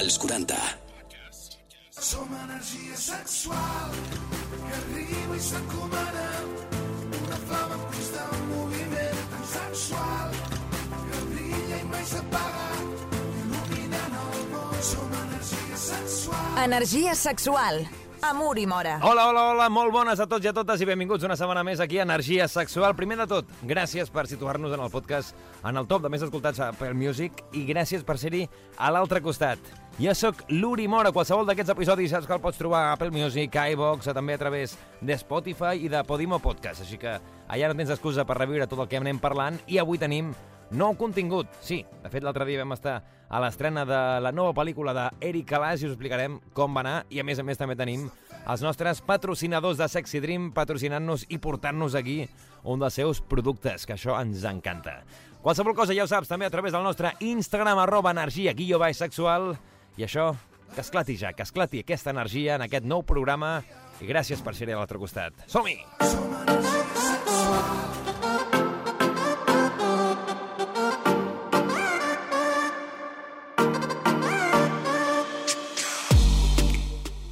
als 40. Som energia sexual que arriba i s'encomana una flama en constant moviment tan sexual que brilla i mai s'apaga il·luminant el món. Som energia sexual. Energia sexual. Amor i mora. Hola, hola, hola, molt bones a tots i a totes i benvinguts una setmana més aquí a Energia Sexual. Primer de tot, gràcies per situar-nos en el podcast en el top de més escoltats a Apple Music i gràcies per ser-hi a l'altre costat. Jo sóc l'Uri Mora. Qualsevol d'aquests episodis saps que el pots trobar a Apple Music, a iVox, també a través de Spotify i de Podimo Podcast. Així que allà no tens excusa per reviure tot el que anem parlant i avui tenim nou contingut. Sí, de fet l'altre dia vam estar a l'estrena de la nova pel·lícula d'Eric Calàs i us explicarem com va anar i a més a més també tenim els nostres patrocinadors de Sexy Dream patrocinant-nos i portant-nos aquí un dels seus productes, que això ens encanta. Qualsevol cosa ja ho saps també a través del nostre Instagram arroba energia guió baix sexual i això, que esclati ja, que esclati aquesta energia en aquest nou programa i gràcies per ser a l'altre costat. Som-hi!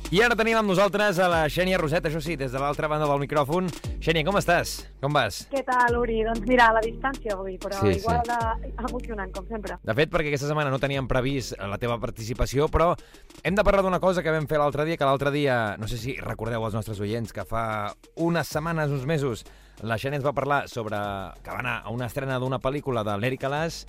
I ara tenim amb nosaltres a la Xènia Roset, això sí, des de l'altra banda del micròfon. Xènia, com estàs? Com vas? Què tal, Uri? Doncs mira, a la distància avui, però Sí, sí, igual de emocionant, com sempre. De fet, perquè aquesta setmana no teníem previst la teva participació, però hem de parlar d'una cosa que vam fer l'altre dia, que l'altre dia, no sé si recordeu als nostres oients, que fa unes setmanes, uns mesos, la Xènia ens va parlar sobre que va anar a una estrena d'una pel·lícula de l'Eric Alàs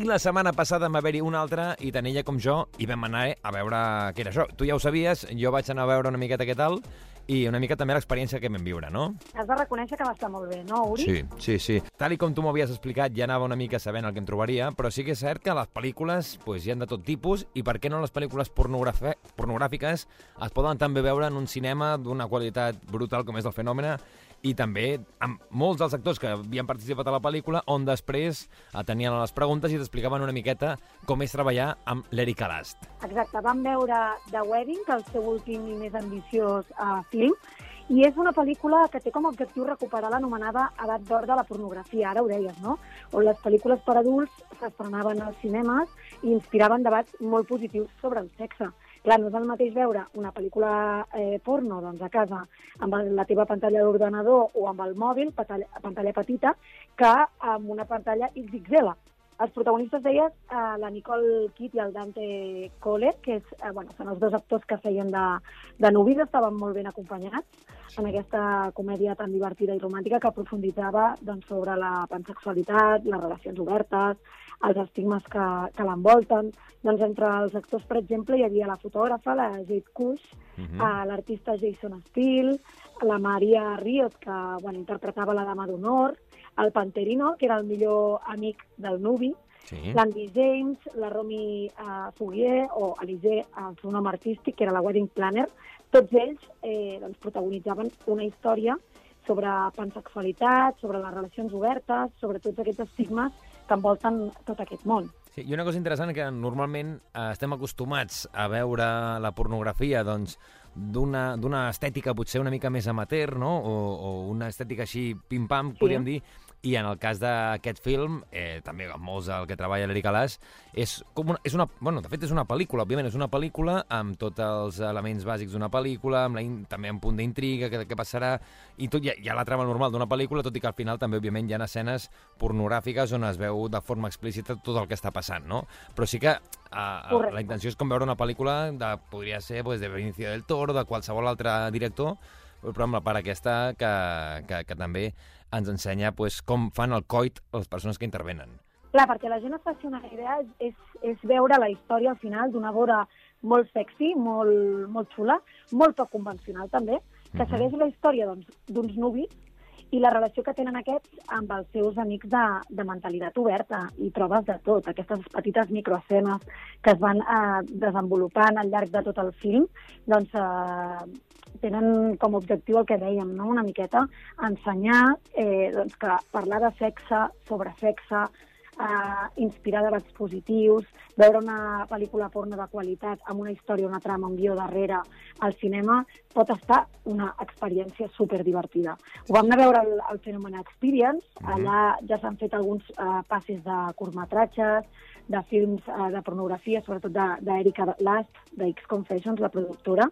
i la setmana passada va haver-hi una altra i tant ella com jo i vam anar a veure què era això. Tu ja ho sabies, jo vaig anar a veure una miqueta què tal i una mica també l'experiència que vam viure, no? Has de reconèixer que va estar molt bé, no, Uri? Sí, sí, sí. Tal i com tu m'havies explicat, ja anava una mica sabent el que em trobaria, però sí que és cert que les pel·lícules pues, hi han de tot tipus i per què no les pel·lícules pornogràfi pornogràfiques es poden també veure en un cinema d'una qualitat brutal com és el fenomen i també amb molts dels actors que havien participat a la pel·lícula on després eh, tenien les preguntes i t'explicaven una miqueta com és treballar amb l'Eric Alast. Exacte, vam veure The Wedding, el seu últim i més ambiciós uh, film, i és una pel·lícula que té com a objectiu recuperar l'anomenada edat d'or de la pornografia, ara ho deies, no? On les pel·lícules per adults s'estrenaven als cinemes i inspiraven debats molt positius sobre el sexe. Clar, no és el mateix veure una pel·lícula eh, porno doncs, a casa amb la teva pantalla d'ordenador o amb el mòbil, pantalla, pantalla petita, que amb una pantalla XXL. Els protagonistes deies eh, la Nicole Kitt i el Dante Kohler, que és, eh, bueno, són els dos actors que feien de, de nuvis, estaven molt ben acompanyats en aquesta comèdia tan divertida i romàntica que aprofunditzava doncs, sobre la pansexualitat, les relacions obertes, els estigmes que, que l'envolten. Doncs entre els actors, per exemple, hi havia la fotògrafa, la Jade Kush, Mhm. mm -hmm. l'artista Jason Steele, la Maria Riot, que bueno, interpretava la dama d'honor, el Panterino, que era el millor amic del nuvi, Sí. l'Andy James, la Romy uh, Fourier o Alizé, el seu nom artístic, que era la Wedding Planner, tots ells eh, doncs, protagonitzaven una història sobre pansexualitat, sobre les relacions obertes, sobre tots aquests estigmes que envolten tot aquest món. Sí, I una cosa interessant que normalment eh, estem acostumats a veure la pornografia doncs, d'una estètica potser una mica més amateur, no? O, o una estètica així pim-pam, Sí. podríem dir, i en el cas d'aquest film, eh, també amb molts el que treballa l'Eric Alàs, és com una, és una, bueno, de fet és una pel·lícula, òbviament és una pel·lícula amb tots els elements bàsics d'una pel·lícula, amb la, in- també amb punt d'intriga, què, què passarà, i tot, hi ha, hi ha la trama normal d'una pel·lícula, tot i que al final també, òbviament, hi ha escenes pornogràfiques on es veu de forma explícita tot el que està passant, no? Però sí que uh, Correcte. la intenció és com veure una pel·lícula de, podria ser pues, de Benicio del Toro, de qualsevol altre director, però amb la part aquesta que, que, que també ens ensenya pues, com fan el coit les persones que intervenen. Clar, perquè la gent es faci una idea, és, és veure la història al final d'una vora molt sexy, molt, molt xula, molt poc convencional també, que Mhm. segueix la història doncs, d'uns nuvis i la relació que tenen aquests amb els seus amics de, de mentalitat oberta i trobes de tot, aquestes petites microescenes que es van eh, desenvolupant al llarg de tot el film, doncs eh, tenen com a objectiu el que dèiem, no? una miqueta, ensenyar eh, doncs que parlar de sexe, sobre sexe, eh, inspirar debats positius, veure una pel·lícula porno de qualitat amb una història, una trama, un guió darrere al cinema pot estar una experiència super divertida. Ho vam anar a veure al, al Fenomen Experience, allà ja s'han fet alguns eh, passes de curtmetratges, de films eh, de pornografia, sobretot de- d'Erika Last, de X Confessions, la productora,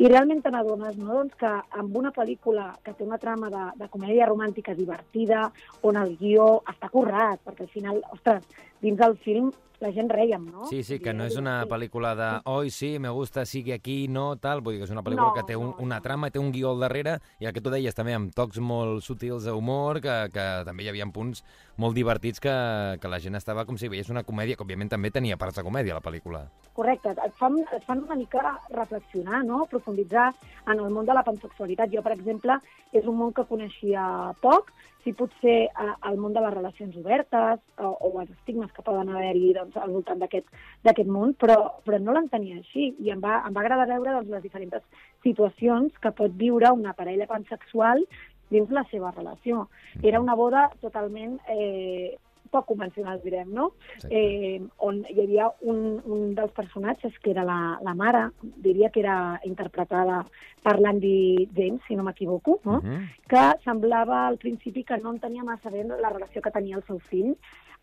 i realment te n'adones no? doncs que amb una pel·lícula que té una trama de, de comèdia romàntica divertida, on el guió està currat, perquè al final, ostres, dins del film la gent reiem, no? Sí, sí, que no és una pel·lícula de oi, sí, me gusta, sigue aquí, no, tal. Vull dir que és una pel·lícula No, que té un, una trama, té un guió al darrere, i el que tu deies també, amb tocs molt sutils d'humor, que, que també hi havia punts molt divertits que, que la gent estava com si veiés una comèdia, que òbviament també tenia parts de comèdia, la pel·lícula. Correcte, et fan, et fan una mica reflexionar, no? aprofunditzar en el món de la pansexualitat. Jo, per exemple, és un món que coneixia poc, si potser eh, el món de les relacions obertes o, o els estigmes que poden haver-hi doncs, al voltant d'aquest món, però, però no l'entenia així i em va, em va agradar veure doncs, les diferents situacions que pot viure una parella pansexual dins la seva relació. Era una boda totalment eh, poc convencional, direm, no? Exacte. eh, on hi havia un, un dels personatges que era la, la mare, diria que era interpretada per l'Andy James, si no m'equivoco, no? Mhm. que semblava al principi que no entenia massa bé la relació que tenia el seu fill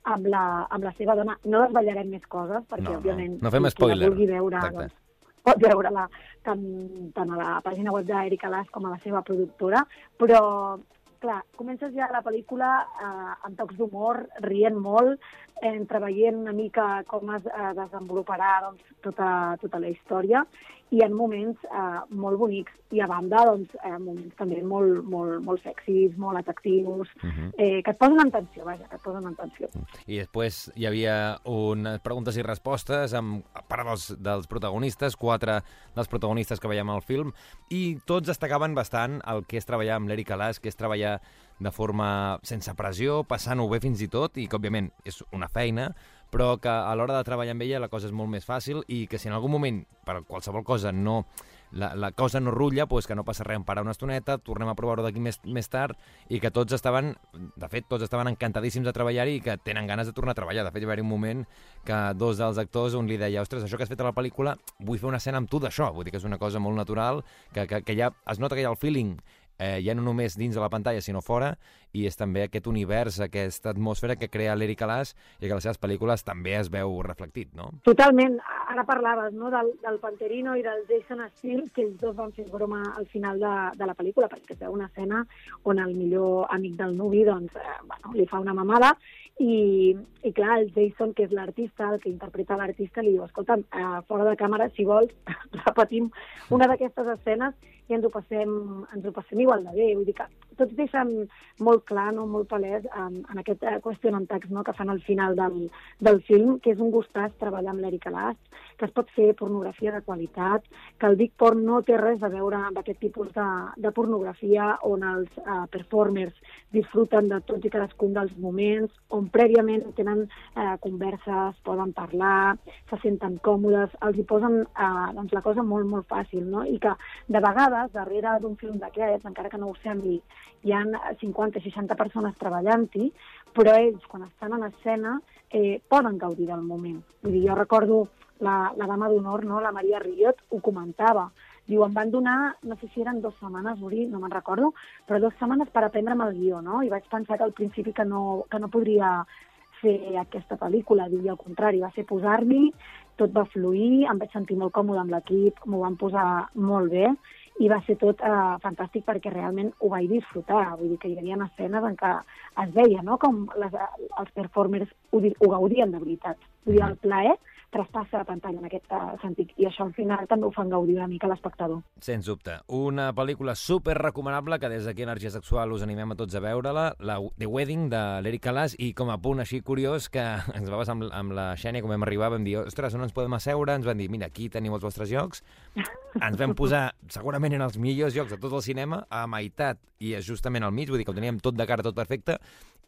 amb la, amb la seva dona. No desvetllarem més coses, perquè, No, no. òbviament, No fem qui la spoiler. vulgui veure, Exacte. doncs, pot veure-la tant, tant a la pàgina web d'Erika Las com a la seva productora, però clar, comences ja la pel·lícula eh, amb tocs d'humor, rient molt, eh, entreveient una mica com es eh, desenvoluparà doncs, tota, tota la història i en moments eh, molt bonics i a banda doncs, eh, moments també molt, molt, molt sexis, molt atractius, Mhm. eh, que et posen en tensió, vaja, que et posen en tensió. I després hi havia unes preguntes i respostes amb part dels, dels protagonistes, quatre dels protagonistes que veiem al film, i tots destacaven bastant el que és treballar amb l'Eric Alàs, que és treballar de forma sense pressió, passant-ho bé fins i tot, i que, òbviament, és una feina, però que a l'hora de treballar amb ella la cosa és molt més fàcil i que si en algun moment, per qualsevol cosa, no la, la cosa no rutlla, doncs que no passa res, parar una estoneta, tornem a provar-ho d'aquí més, més tard, i que tots estaven, de fet, tots estaven encantadíssims de treballar-hi i que tenen ganes de tornar a treballar. De fet, hi va haver un moment que dos dels actors un li deia ostres, això que has fet a la pel·lícula, vull fer una escena amb tu d'això. Vull dir que és una cosa molt natural, que, que, que ja es nota que hi ha el feeling eh, ja no només dins de la pantalla, sinó fora, i és també aquest univers, aquesta atmosfera que crea l'Eric Alàs i que a les seves pel·lícules també es veu reflectit, no? Totalment. Ara parlaves no, del, del Panterino i del Jason Steele, que ells dos van fer broma al final de, de la pel·lícula, perquè veu una escena on el millor amic del nuvi doncs, eh, bueno, li fa una mamada i, i clar, el Jason, que és l'artista, el que interpreta l'artista, li diu, escolta, eh, fora de càmera, si vols, repetim una d'aquestes escenes i ens ho passem, ens ho passem igual de bé. Vull dir que tots deixen molt clar, no, molt palès en, en aquest eh, question and text no, que fan al final del, del film, que és un gustàs treballar amb l'Erika Last, que es pot fer pornografia de qualitat, que el Big Porn no té res a veure amb aquest tipus de, de pornografia on els uh, performers disfruten de tots i cadascun dels moments, on prèviament tenen uh, converses, poden parlar, se senten còmodes, els hi posen uh, doncs, la cosa molt, molt fàcil, no? I que de vegades, darrere d'un film d'aquests, encara que no ho sembli, hi ha 50-60 persones treballant-hi, però ells, quan estan en escena, eh, poden gaudir del moment. Vull dir, jo recordo la, la dama d'honor, no? la Maria Riot, ho comentava. Diu, em van donar, no sé si eren dues setmanes, Uri, no me'n recordo, però dues setmanes per aprendre'm el guió, no? I vaig pensar que al principi que no, que no podria fer aquesta pel·lícula, diu, i al contrari, va ser posar-m'hi, tot va fluir, em vaig sentir molt còmode amb l'equip, m'ho van posar molt bé, i va ser tot eh, fantàstic perquè realment ho vaig disfrutar. Vull dir que hi havia escenes en què es veia no? com les, els performers ho, ho gaudien de veritat. Vull dir, el plaer traspassa la pantalla en aquest uh, sentit, i això al final també ho fan gaudir una mica l'espectador. Sens dubte. Una pel·lícula super recomanable que des d'aquí Energia Sexual us animem a tots a veure-la, la The Wedding de l'Eric Calas, i com a punt així curiós que ens va passar amb, amb la Xènia, com vam arribar, vam dir, ostres, on ens podem asseure? Ens van dir, mira, aquí teniu els vostres llocs. Ens vam posar, segurament en els millors llocs de tot el cinema, a meitat i justament al mig, vull dir que ho teníem tot de cara, tot perfecte,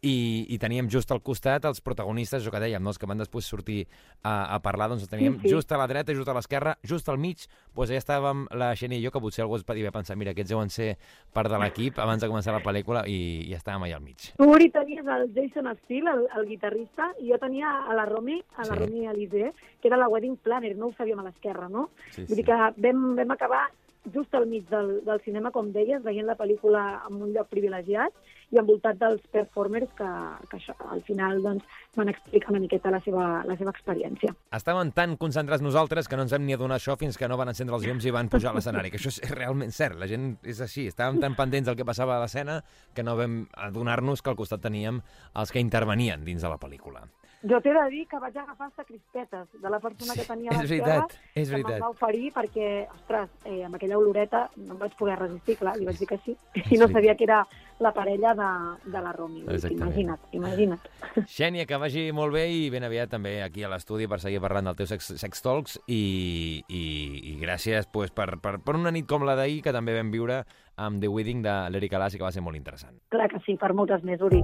i, i teníem just al costat els protagonistes, això que dèiem, no? els que van després sortir a, a parlar, doncs teníem Sí, sí. just a la dreta, just a l'esquerra, just al mig, doncs ja estàvem la Xènia i jo, que potser algú es podia pensar, mira, aquests deuen ser part de l'equip abans de començar la pel·lícula i, i estàvem allà al mig. Tu, Uri, tenies el Jason Steele, el, el guitarrista, i jo tenia a la Romy, a la Sí. Romy Elise, que era la wedding planner, no ho sabíem a l'esquerra, no? Sí, Vull dir que vam, vam acabar just al mig del, del cinema, com deies, veient la pel·lícula en un lloc privilegiat i envoltat dels performers que, que això, al final doncs, van explicar una miqueta la seva, la seva experiència. Estàvem tan concentrats nosaltres que no ens hem ni adonat això fins que no van encendre els llums i van pujar a l'escenari, que això és realment cert, la gent és així, estàvem tan pendents del que passava a l'escena que no vam adonar-nos que al costat teníem els que intervenien dins de la pel·lícula. Jo t'he de dir que vaig agafar hasta crispetes de la persona que tenia a és veritat, és que veritat. va oferir perquè, ostres, eh, amb aquella oloreta no em vaig poder resistir, clar, li vaig dir que sí, i Sí. no sabia que era la parella de, de la Exactament. Imagina't, imagina't. Xènia, que vagi molt bé i ben aviat també aquí a l'estudi per seguir parlant del teu sex, sex talks i, i, i gràcies pues, per, per, per una nit com la d'ahir que també vam viure amb The Wedding de l'Eric Alàs i que va ser molt interessant. Clar que sí, per moltes més, Uri.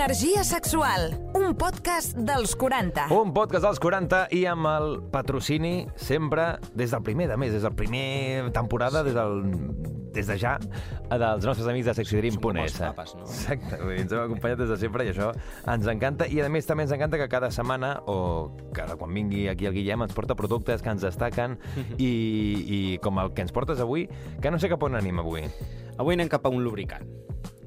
Energia sexual, un podcast dels 40. Un podcast dels 40 i amb el patrocini sempre des del primer, de més, des del primer temporada, des, del, des de ja, dels nostres amics de papes, no? Exacte, vull dir, ens heu acompanyat des de sempre i això ens encanta. I a més també ens encanta que cada setmana o cada quan vingui aquí el Guillem ens porta productes que ens destaquen i, i com el que ens portes avui, que no sé cap on anem avui. Avui anem cap a un lubricant.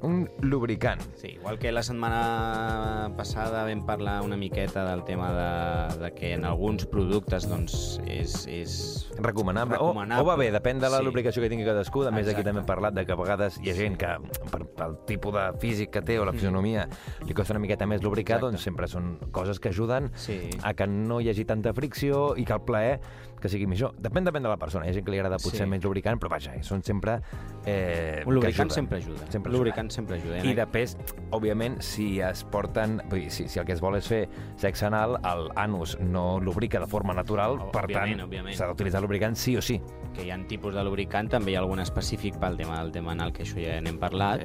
Un lubricant. Sí, igual que la setmana passada vam parlar una miqueta del tema de, de que en alguns productes doncs, és, és Recomanable. Recomanable. O, o va bé, depèn de la Sí. lubricació que tingui cadascú. A més, aquí Exacte. també hem parlat de que a vegades hi ha gent que, per, pel tipus de físic que té o la fisionomia, li costa una miqueta més lubricar, Exacte. doncs sempre són coses que ajuden Sí. a que no hi hagi tanta fricció i que el plaer que sigui millor. Depèn, depèn de la persona. Hi ha gent que li agrada potser Sí. més lubricant, però vaja, són sempre... Eh, Un lubricant ajuden. sempre ajuda. Sempre un lubricant sempre ajuda. I després, òbviament, si es porten... Vull dir, si, si el que es vol és fer sexe anal, el anus no lubrica de forma natural, per Òbviament, tant, s'ha d'utilitzar lubricant sí o sí. que hi ha tipus de lubricant, també hi ha algun específic pel tema del tema anal, que això ja n'hem parlat,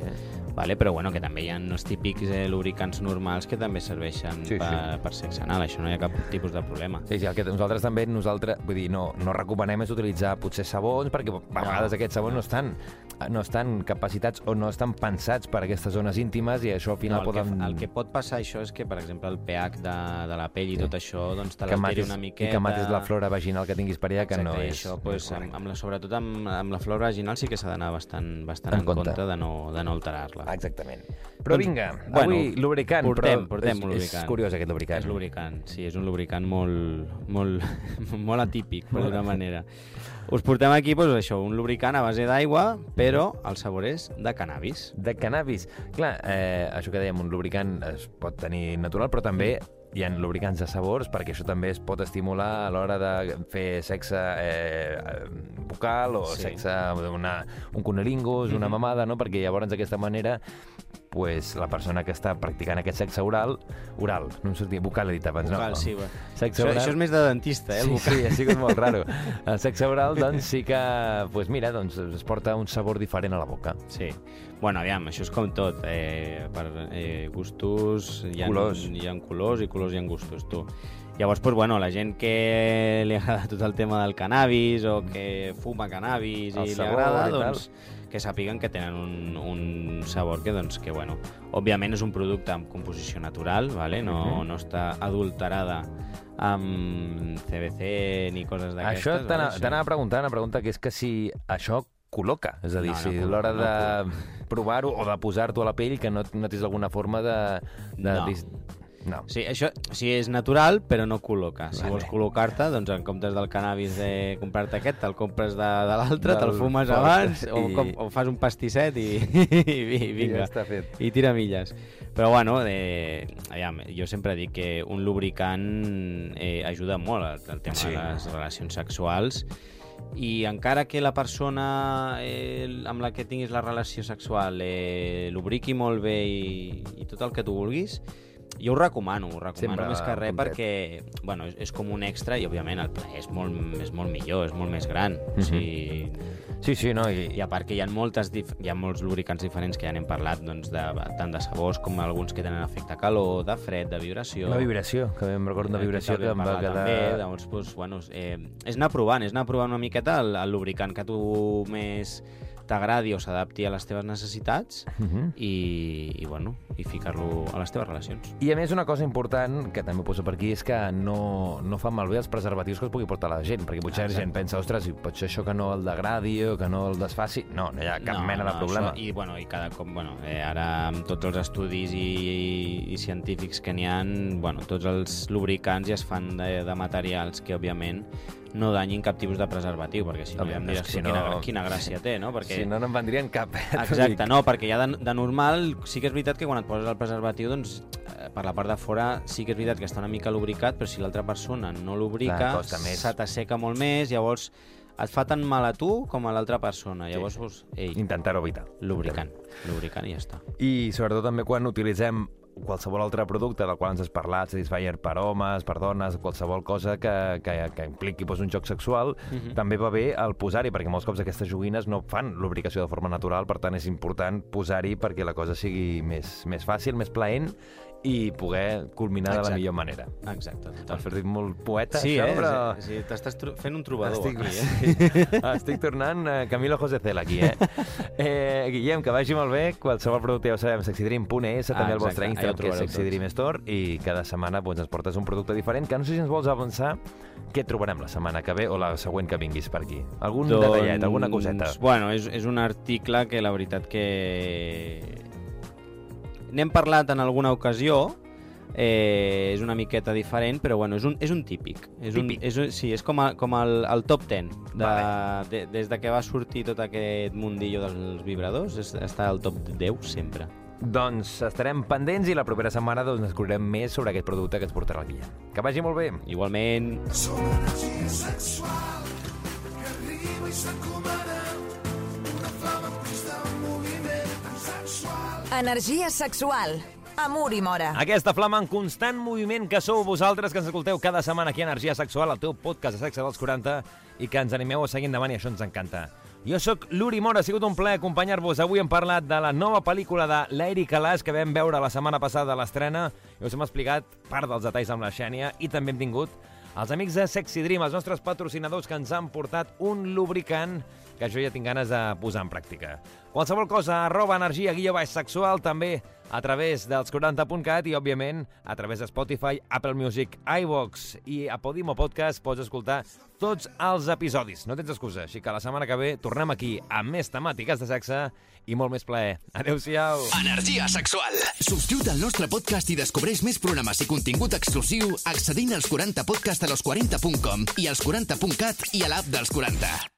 vale? però bueno, que també hi ha els típics eh, lubricants normals que també serveixen Sí, per, sí. per sexe anal, això no hi ha cap tipus de problema. Sí, sí, el que nosaltres també, nosaltres, vull dir, no, no recomanem és utilitzar potser sabons, perquè a vegades aquests sabons no estan, no estan capacitats o no estan pensats per a aquestes zones íntimes i això al final no, el, poden... que, el que pot passar això és que, per exemple, el pH de, de la pell i Sí. tot això, doncs te l'alteri una miqueta... I que matis la flora vaginal que tinguis per allà, que no és... això, pues, amb, amb la, sobretot amb, amb la flora vaginal sí que s'ha d'anar bastant, bastant En en, compte. compte de no, de no alterar-la. Exactament. Però Doncs, vinga, bueno, avui lubricant, portem, però portem és, un és lubricant. curiós aquest lubricant. És lubricant, sí, és un lubricant molt, molt, molt atípic, per d'una manera. Us portem aquí, doncs, això, un lubricant a base d'aigua, però el sabor és de cannabis. De cannabis. Clar, eh, això que dèiem, un lubricant es pot tenir natural, però també hi ha lubricants de sabors, perquè això també es pot estimular a l'hora de fer sexe eh, bucal o Sí. sexe, una, un cunilingus, una Mhm. mamada, no? perquè llavors d'aquesta manera pues, la persona que està practicant aquest sexe oral, oral, no em sortia, bucal he dit abans, Vocal, no? sí, va. Sexe Això, oral. això és més de dentista, eh, el Sí, vocal. sí, ha sigut molt raro. El sexe oral, doncs, sí que, pues mira, doncs, es porta un sabor diferent a la boca. Sí. Bueno, aviam, això és com tot. Eh, per eh, gustos... Hi ha, Colors. Hi ha colors i colors hi ha gustos, tu. Llavors, pues, bueno, la gent que li agrada tot el tema del cannabis o que fuma cannabis El i li agrada, i tal. Que sàpiguen que tenen un, un sabor que, doncs, que, bueno, òbviament és un producte amb composició natural, vale? no, Mhm. no està adulterada amb CBC ni coses d'aquestes. Això t'ana- vale? t'anava a preguntar, una pregunta que és que si això col·loca, és a dir, No, no si a l'hora no de provar-ho o de posar-t'ho a la pell que no notis alguna forma de... de No. dis- no. Sí, això sí és natural, però no col·loca. Si Vale. vols col·locar-te, doncs en comptes del cannabis de comprar-te aquest, te'l compres de, de l'altre, te'l fumes abans, o, i- com, o fas un pastisset i, i, i I vinga. ja està fet. I tira milles. Però bueno, eh, aviam, jo sempre dic que un lubricant eh, ajuda molt al, al tema Sí. de les relacions sexuals i encara que la persona eh, amb la que tinguis la relació sexual eh, lubriqui molt bé i, i tot el que tu vulguis, Jo ho recomano, ho recomano Sempre més que res complet. perquè bueno, és, és com un extra i, òbviament, el plaer és molt, és molt millor, és molt més gran. Mm. -hmm. o sigui, Sí, sí, no? I, I a part que hi ha, moltes dif hi ha molts lubricants diferents que ja n'hem parlat, doncs, de, tant de sabors com alguns que tenen efecte calor, de fred, de vibració. Una vibració, que em recordo una Eh, vibració que que em va quedar... També, doncs, doncs, bueno, eh, és anar provant, és anar provant una miqueta el, el lubricant que tu més t'agradi o s'adapti a les teves necessitats Mhm. i, i, bueno, i ficar-lo a les teves relacions. I a més una cosa important, que també poso per aquí, és que no, no fan malbé els preservatius que es pugui portar la gent, perquè potser la gent pensa, ostres, i pot ser això que no el degradi o que no el desfaci. No, no hi ha cap mena de problema. Això, I, bueno, i cada cop, bueno, eh, ara amb tots els estudis i, i, i científics que n'hi ha, bueno, tots els lubricants ja es fan de, de materials que, òbviament, no danyin cap tipus de preservatiu, perquè si no ja em diràs si quina, no- quina gràcia té, no? Perquè... Si no, no en vendrien cap. eh, Exacte, no, perquè ja de, de normal sí que és veritat que quan et poses el preservatiu, doncs, eh, per la part de fora sí que és veritat que està una mica lubricat, però si l'altra persona no lubrica, Clar, se t'asseca molt més, llavors et fa tant mal a tu com a l'altra persona. Llavors, doncs, ei, Intentar-ho evitar. lubricant, lubricant i ja està. I sobretot també quan utilitzem qualsevol altre producte del qual ens has parlat, Satisfyer per homes, per dones, qualsevol cosa que, que, que impliqui pues, un joc sexual, Mhm. també va bé el posar-hi, perquè molts cops aquestes joguines no fan lubricació de forma natural, per tant és important posar-hi perquè la cosa sigui més, més fàcil, més plaent i poder culminar de la Exacte. millor manera. Exacte, T'has fet molt poeta, Sí, això, eh? però... Sí, sí, t'estàs fent un trobador Estic, aquí, eh? sí. Estic tornant eh, Camilo José Cel aquí, eh? eh? Guillem, que vagi molt bé. Qualsevol producte ja ho sabem, sexydream.es, també el exacte, vostre Instagram, que és trobareu Sexy Dream Store, i cada setmana doncs, ens portes un producte diferent, que no sé si ens vols avançar què trobarem la setmana que ve o la següent que vinguis per aquí. Algun Doncs, detallet, alguna coseta. Bueno, és, és un article que la veritat que... N'hem parlat en alguna ocasió, eh, és una miqueta diferent, però bueno, és un, és un típic. És Típic. Un, és un, sí, és com, a, com el, el top 10. De, Vale. de, des de que va sortir tot aquest mundillo dels vibradors, és, està al top 10 sempre. Doncs estarem pendents i la propera setmana doncs, descobrirem més sobre aquest producte que ens portarà el Guillem. Que vagi molt bé. Igualment, Som energia sexual que arriba i s'encomana Energia sexual. Amor i mora. Aquesta flama en constant moviment que sou vosaltres, que ens escolteu cada setmana aquí a Energia Sexual, el teu podcast de sexe dels 40, i que ens animeu a seguir endavant, i això ens encanta. Jo sóc l'Uri Mora, ha sigut un plaer acompanyar-vos. Avui hem parlat de la nova pel·lícula de l'Eric Alàs, que vam veure la setmana passada a l'estrena, i us hem explicat part dels detalls amb la Xènia, i també hem tingut els amics de Sexy Dream, els nostres patrocinadors que ens han portat un lubricant que jo ja tinc ganes de posar en pràctica. Qualsevol cosa, arroba energia guió baix sexual, també a través dels 40.cat i, òbviament, a través de Spotify, Apple Music, iVox i a Podimo Podcast pots escoltar tots els episodis. No tens excusa, així que la setmana que ve tornem aquí amb més temàtiques de sexe i molt més plaer. Adéu-siau! Energia sexual. Subscriu't al nostre podcast i descobreix més programes i contingut exclusiu accedint als 40podcast a los40.com i als 40.cat i a l'app dels 40.